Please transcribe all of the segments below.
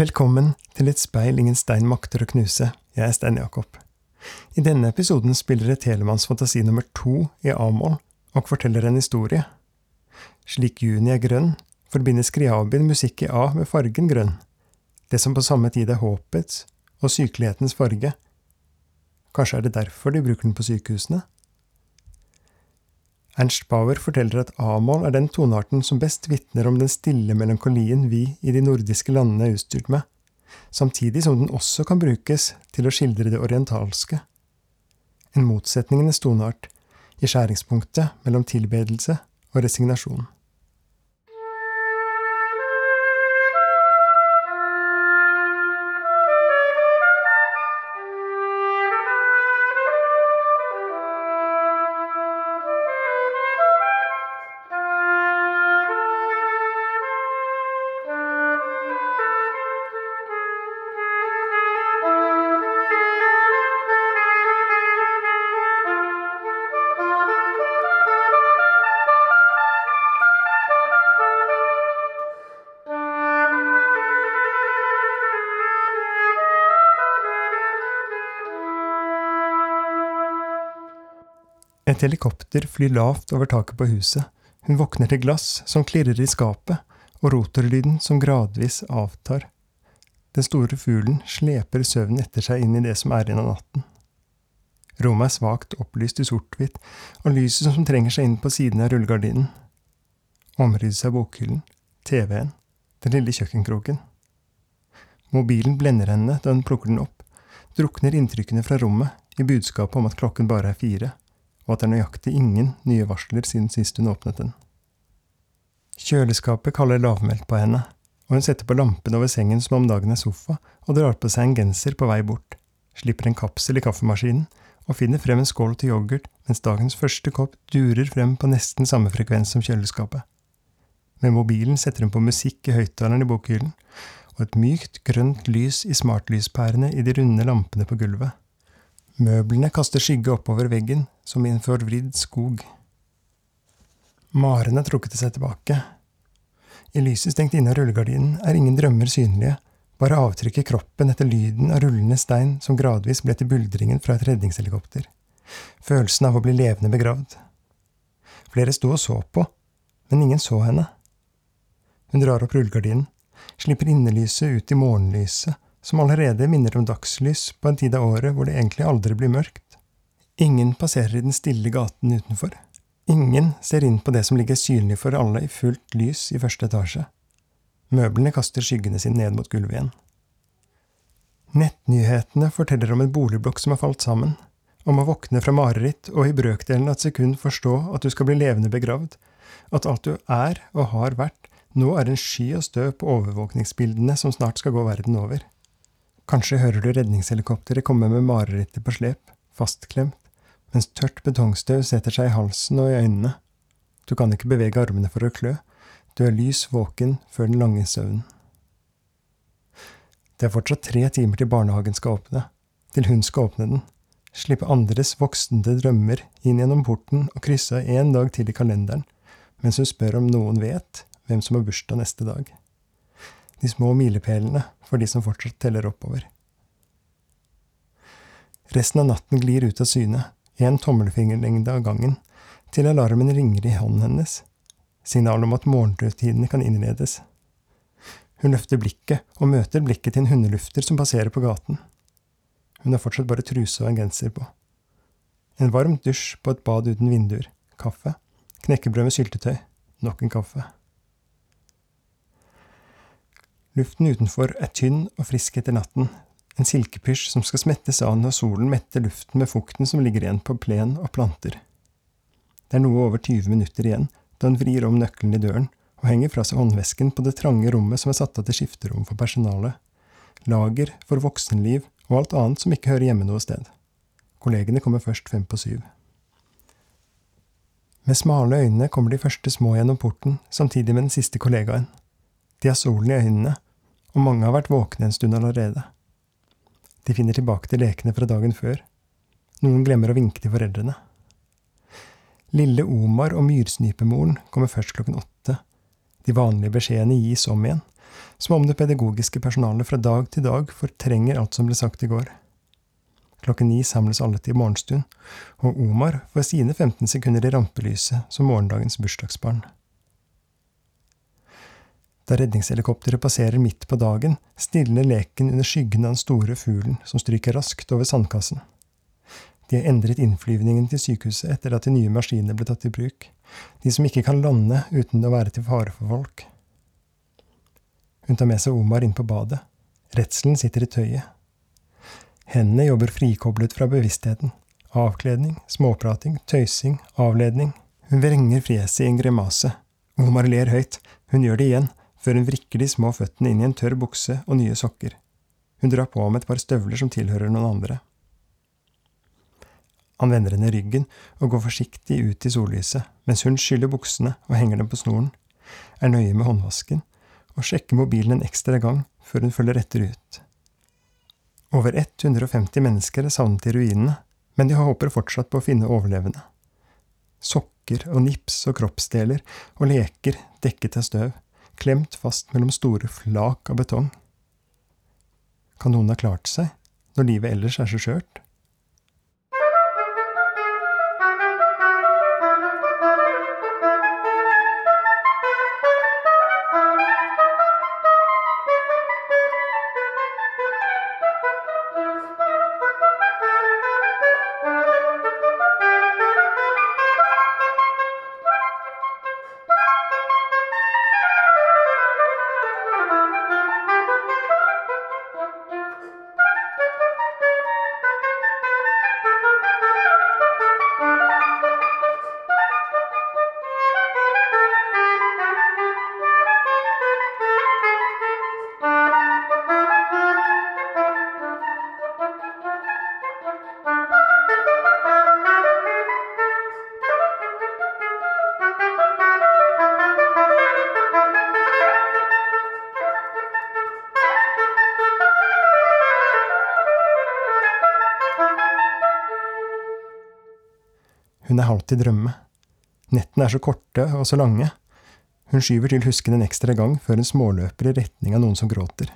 Velkommen til et speil ingen stein makter å knuse. Jeg er Stein Jakob. I denne episoden spiller jeg Telemanns fantasi nummer to i A-moll og forteller en historie. Slik juni er grønn, forbinder Skriabin musikk i A med fargen grønn, det som på samme tid er håpets og sykelighetens farge. Kanskje er det derfor de bruker den på sykehusene? Ernst Bauer forteller at A-moll er den tonearten som best vitner om den stille melankolien vi i de nordiske landene er utstyrt med, samtidig som den også kan brukes til å skildre det orientalske. En motsetningenes toneart, i skjæringspunktet mellom tilbedelse og resignasjon. Et helikopter flyr lavt over taket på huset. Hun våkner til glass som klirrer i skapet, og rotorlyden som gradvis avtar. Den store fuglen sleper søvnen etter seg inn i det som er igjen av natten. Rommet er svakt opplyst i sort-hvitt, og lyset som trenger seg inn på siden av rullegardinen. Omrides av bokhyllen, TV-en, den lille kjøkkenkroken. Mobilen blender henne da hun plukker den opp, drukner inntrykkene fra rommet i budskapet om at klokken bare er fire og at det er nøyaktig ingen nye varsler siden sist hun åpnet den. Kjøleskapet kaller lavmælt på henne, og hun setter på lampen over sengen som om dagen er sofa, og drar på seg en genser på vei bort, slipper en kapsel i kaffemaskinen og finner frem en skål til yoghurt mens dagens første kopp durer frem på nesten samme frekvens som kjøleskapet. Med mobilen setter hun på musikk i høyttaleren i bokhyllen, og et mykt, grønt lys i smartlyspærene i de runde lampene på gulvet. Møblene kaster skygge oppover veggen, som i en forvridd skog. Maren er trukket seg tilbake. I lyset stengt inne av rullegardinen er ingen drømmer synlige, bare avtrykk i kroppen etter lyden av rullende stein som gradvis ble til buldringen fra et redningshelikopter. Følelsen av å bli levende begravd. Flere sto og så på, men ingen så henne. Hun drar opp rullegardinen, slipper innelyset ut i morgenlyset, som allerede minner om dagslys på en tid av året hvor det egentlig aldri blir mørkt. Ingen passerer i den stille gaten utenfor. Ingen ser inn på det som ligger synlig for alle i fullt lys i første etasje. Møblene kaster skyggene sine ned mot gulvet igjen. Nettnyhetene forteller om en boligblokk som har falt sammen, om å våkne fra mareritt og i brøkdelen av et sekund forstå at du skal bli levende begravd, at alt du er og har vært, nå er en sky av støv på overvåkningsbildene som snart skal gå verden over. Kanskje hører du redningshelikopteret komme med marerittet på slep, fastklemt, mens tørt betongstøv setter seg i halsen og i øynene. Du kan ikke bevege armene for å klø, du er lys våken før den lange søvnen. Det er fortsatt tre timer til barnehagen skal åpne, til hun skal åpne den, slippe andres voksende drømmer inn gjennom porten og krysse av én dag til i kalenderen, mens hun spør om noen vet hvem som har bursdag neste dag de små milepælene for de som fortsatt teller oppover. Resten av natten glir ut av syne, en tommelfingerlengde av gangen, til alarmen ringer i hånden hennes, signal om at morgenrutinene kan innledes. Hun løfter blikket og møter blikket til en hundelufter som passerer på gaten. Hun har fortsatt bare truse og en genser på. En varm dusj på et bad uten vinduer, kaffe, knekkebrød med syltetøy, nok en kaffe. Luften utenfor er tynn og frisk etter natten, en silkepysj som skal smettes av når solen metter luften med fukten som ligger igjen på plen og planter. Det er noe over 20 minutter igjen da hun vrir om nøkkelen i døren og henger fra seg håndvesken på det trange rommet som er satt av til skifterom for personalet, lager for voksenliv og alt annet som ikke hører hjemme noe sted. Kollegene kommer først fem på syv. Med smale øyne kommer de første små gjennom porten, samtidig med den siste kollegaen. De har solen i øynene, og mange har vært våkne en stund allerede. De finner tilbake til lekene fra dagen før. Noen glemmer å vinke til foreldrene. Lille Omar og myrsnipemoren kommer først klokken åtte. De vanlige beskjedene gis om igjen, som om det pedagogiske personalet fra dag til dag fortrenger alt som ble sagt i går. Klokken ni samles alle til morgenstund, og Omar får sine 15 sekunder i rampelyset som morgendagens bursdagsbarn. Da redningshelikopteret passerer midt på dagen, stilner leken under skyggen av den store fuglen som stryker raskt over sandkassen. De har endret innflyvningen til sykehuset etter at de nye maskinene ble tatt i bruk, de som ikke kan lande uten å være til fare for folk. Hun tar med seg Omar inn på badet. Redselen sitter i tøyet. Hendene jobber frikoblet fra bevisstheten. Avkledning, småprating, tøysing, avledning. Hun vrenger fjeset i en grimase. Omar ler høyt. Hun gjør det igjen, før hun vrikker de små føttene inn i en tørr bukse og nye sokker. Hun drar på med et par støvler som tilhører noen andre. Han vender henne ryggen og går forsiktig ut i sollyset, mens hun skyller buksene og henger dem på snoren, er nøye med håndvasken og sjekker mobilen en ekstra gang før hun følger etter ut. Over 150 mennesker er savnet i ruinene, men de håper fortsatt på å finne overlevende. Sokker og nips og kroppsdeler og leker dekket av støv, klemt fast mellom store flak av betong. Kan noen ha klart seg, når livet ellers er så skjørt? Er halvt i drømme. Nettene er så korte og så lange. Hun skyver til husken en ekstra gang før hun småløper i retning av noen som gråter.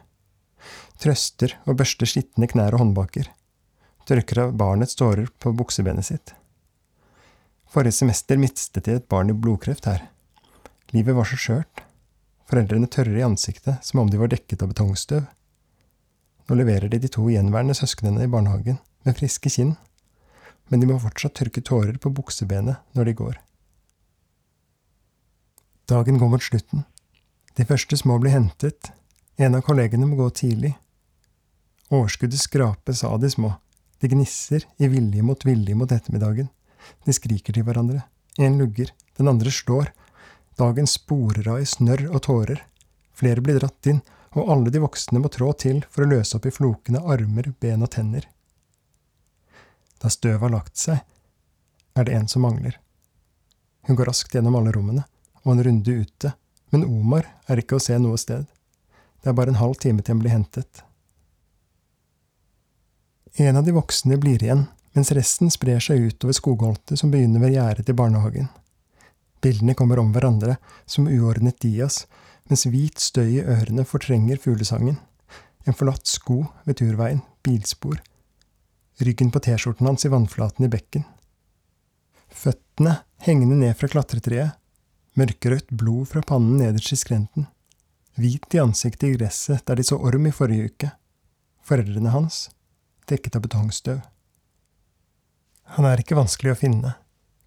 Trøster og børster skitne knær og håndbaker. Tørker av barnets tårer på buksebenet sitt. Forrige semester mistet de et barn i blodkreft her. Livet var så skjørt. Foreldrene tørre i ansiktet som om de var dekket av betongstøv. Nå leverer de de to gjenværende søsknene i barnehagen, med friske kinn men de må fortsatt tørke tårer på buksebenet når de går. Dagen går mot slutten. De første små blir hentet. En av kollegene må gå tidlig. Overskuddet skrapes av de små. De gnisser i vilje mot vilje mot ettermiddagen. De skriker til hverandre. En lugger, den andre slår. Dagen sporer av i snørr og tårer. Flere blir dratt inn, og alle de voksne må trå til for å løse opp i flokene armer, ben og tenner. Da støvet har lagt seg, er det en som mangler. Hun går raskt gjennom alle rommene, og en runde ute, men Omar er ikke å se noe sted. Det er bare en halv time til han blir hentet. En av de voksne blir igjen, mens resten sprer seg utover skogholtet som begynner ved gjerdet til barnehagen. Bildene kommer om hverandre, som uordnet dias, mens hvit støy i ørene fortrenger fuglesangen. En forlatt sko ved turveien, bilspor, ryggen på T-skjorten hans i vannflaten i bekken. Føttene hengende ned fra klatretreet, mørkerødt blod fra pannen nederst i skrenten, hvit i ansiktet i gresset der de så orm i forrige uke, foreldrene hans, dekket av betongstøv. Han er ikke vanskelig å finne.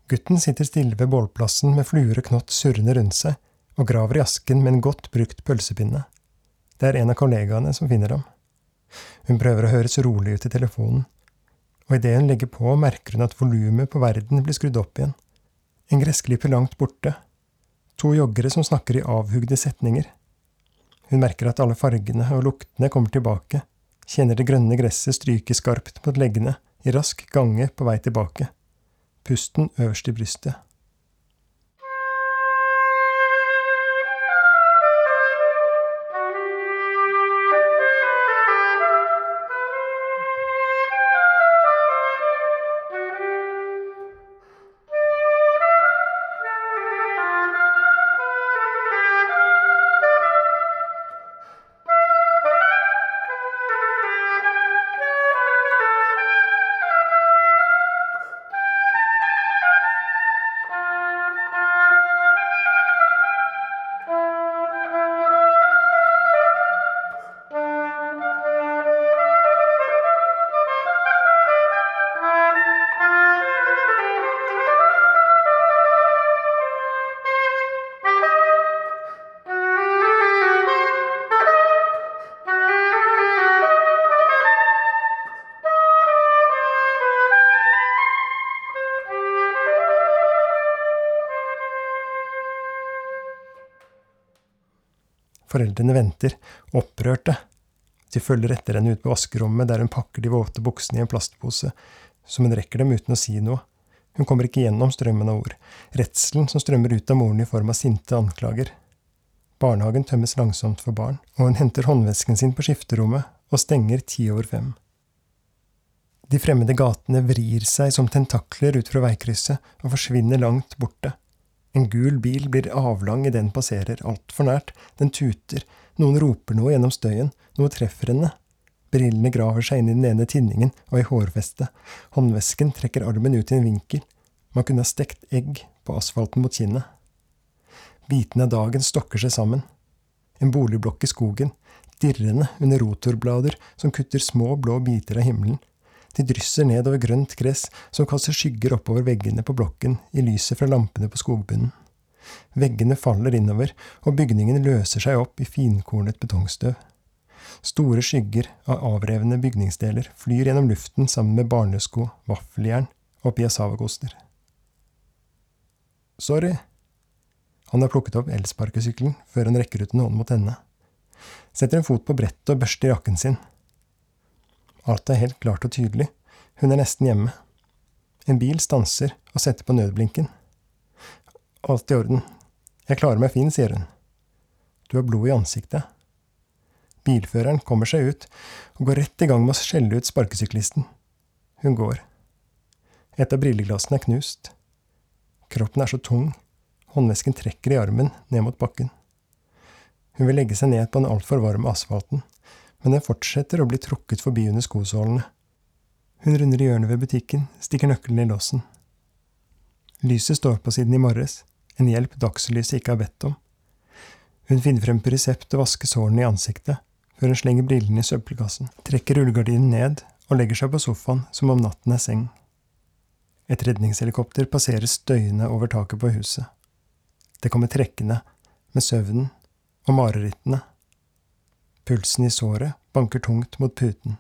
Gutten sitter stille ved bålplassen med fluer og knott surrende rundt seg, og graver i asken med en godt brukt pølsepinne. Det er en av kollegaene som finner ham. Hun prøver å høres rolig ut i telefonen, og idet hun legger på, merker hun at volumet på verden blir skrudd opp igjen. En gressklipper langt borte. To joggere som snakker i avhugde setninger. Hun merker at alle fargene og luktene kommer tilbake, kjenner det grønne gresset stryke skarpt mot leggene, i rask gange på vei tilbake. Pusten øverst i brystet. Foreldrene venter, opprørte. De følger etter henne ut på vaskerommet, der hun pakker de våte buksene i en plastpose, som hun rekker dem uten å si noe. Hun kommer ikke gjennom strømmen av ord, redselen som strømmer ut av moren i form av sinte anklager. Barnehagen tømmes langsomt for barn, og hun henter håndvesken sin på skifterommet og stenger ti over fem. De fremmede gatene vrir seg som tentakler ut fra veikrysset og forsvinner langt borte. En gul bil blir avlang idet den passerer, altfor nært, den tuter, noen roper noe gjennom støyen, noe treffer henne. Brillene graver seg inn i den ene tinningen og i hårfestet, håndvesken trekker armen ut i en vinkel, man kunne ha stekt egg på asfalten mot kinnet. Bitene av dagen stokker seg sammen. En boligblokk i skogen, dirrende under rotorblader som kutter små, blå biter av himmelen, de drysser ned over grønt gress som kaster skygger oppover veggene på blokken i lyset fra lampene på skogbunnen. Veggene faller innover, og bygningen løser seg opp i finkornet betongstøv. Store skygger av avrevne bygningsdeler flyr gjennom luften sammen med barnesko, vaffeljern og piassavakoster. Sorry. Han har plukket opp elsparkesykkelen før han rekker ut en hånd mot henne. Setter en fot på brettet og børster jakken sin. Alt er helt klart og tydelig. Hun er nesten hjemme. En bil stanser og setter på nødblinken. Alt i orden. Jeg klarer meg fin, sier hun. Du har blod i ansiktet. Bilføreren kommer seg ut og går rett i gang med å skjelle ut sparkesyklisten. Hun går. Et av brilleglassene er knust. Kroppen er så tung, håndvesken trekker i armen ned mot bakken. Hun vil legge seg ned på den altfor varme asfalten, men den fortsetter å bli trukket forbi under skosålene. Hun runder i hjørnet ved butikken, stikker nøkkelen i låsen. Lyset står på siden i morges, en hjelp dagslyset ikke har bedt om. Hun finner frem Pyresept og vasker sårene i ansiktet, før hun slenger brillene i søppelkassen, trekker rullegardinen ned og legger seg på sofaen som om natten er seng. Et redningshelikopter passerer støyende over taket på huset. Det kommer trekkende, med søvnen og marerittene. Pulsen i såret banker tungt mot puten.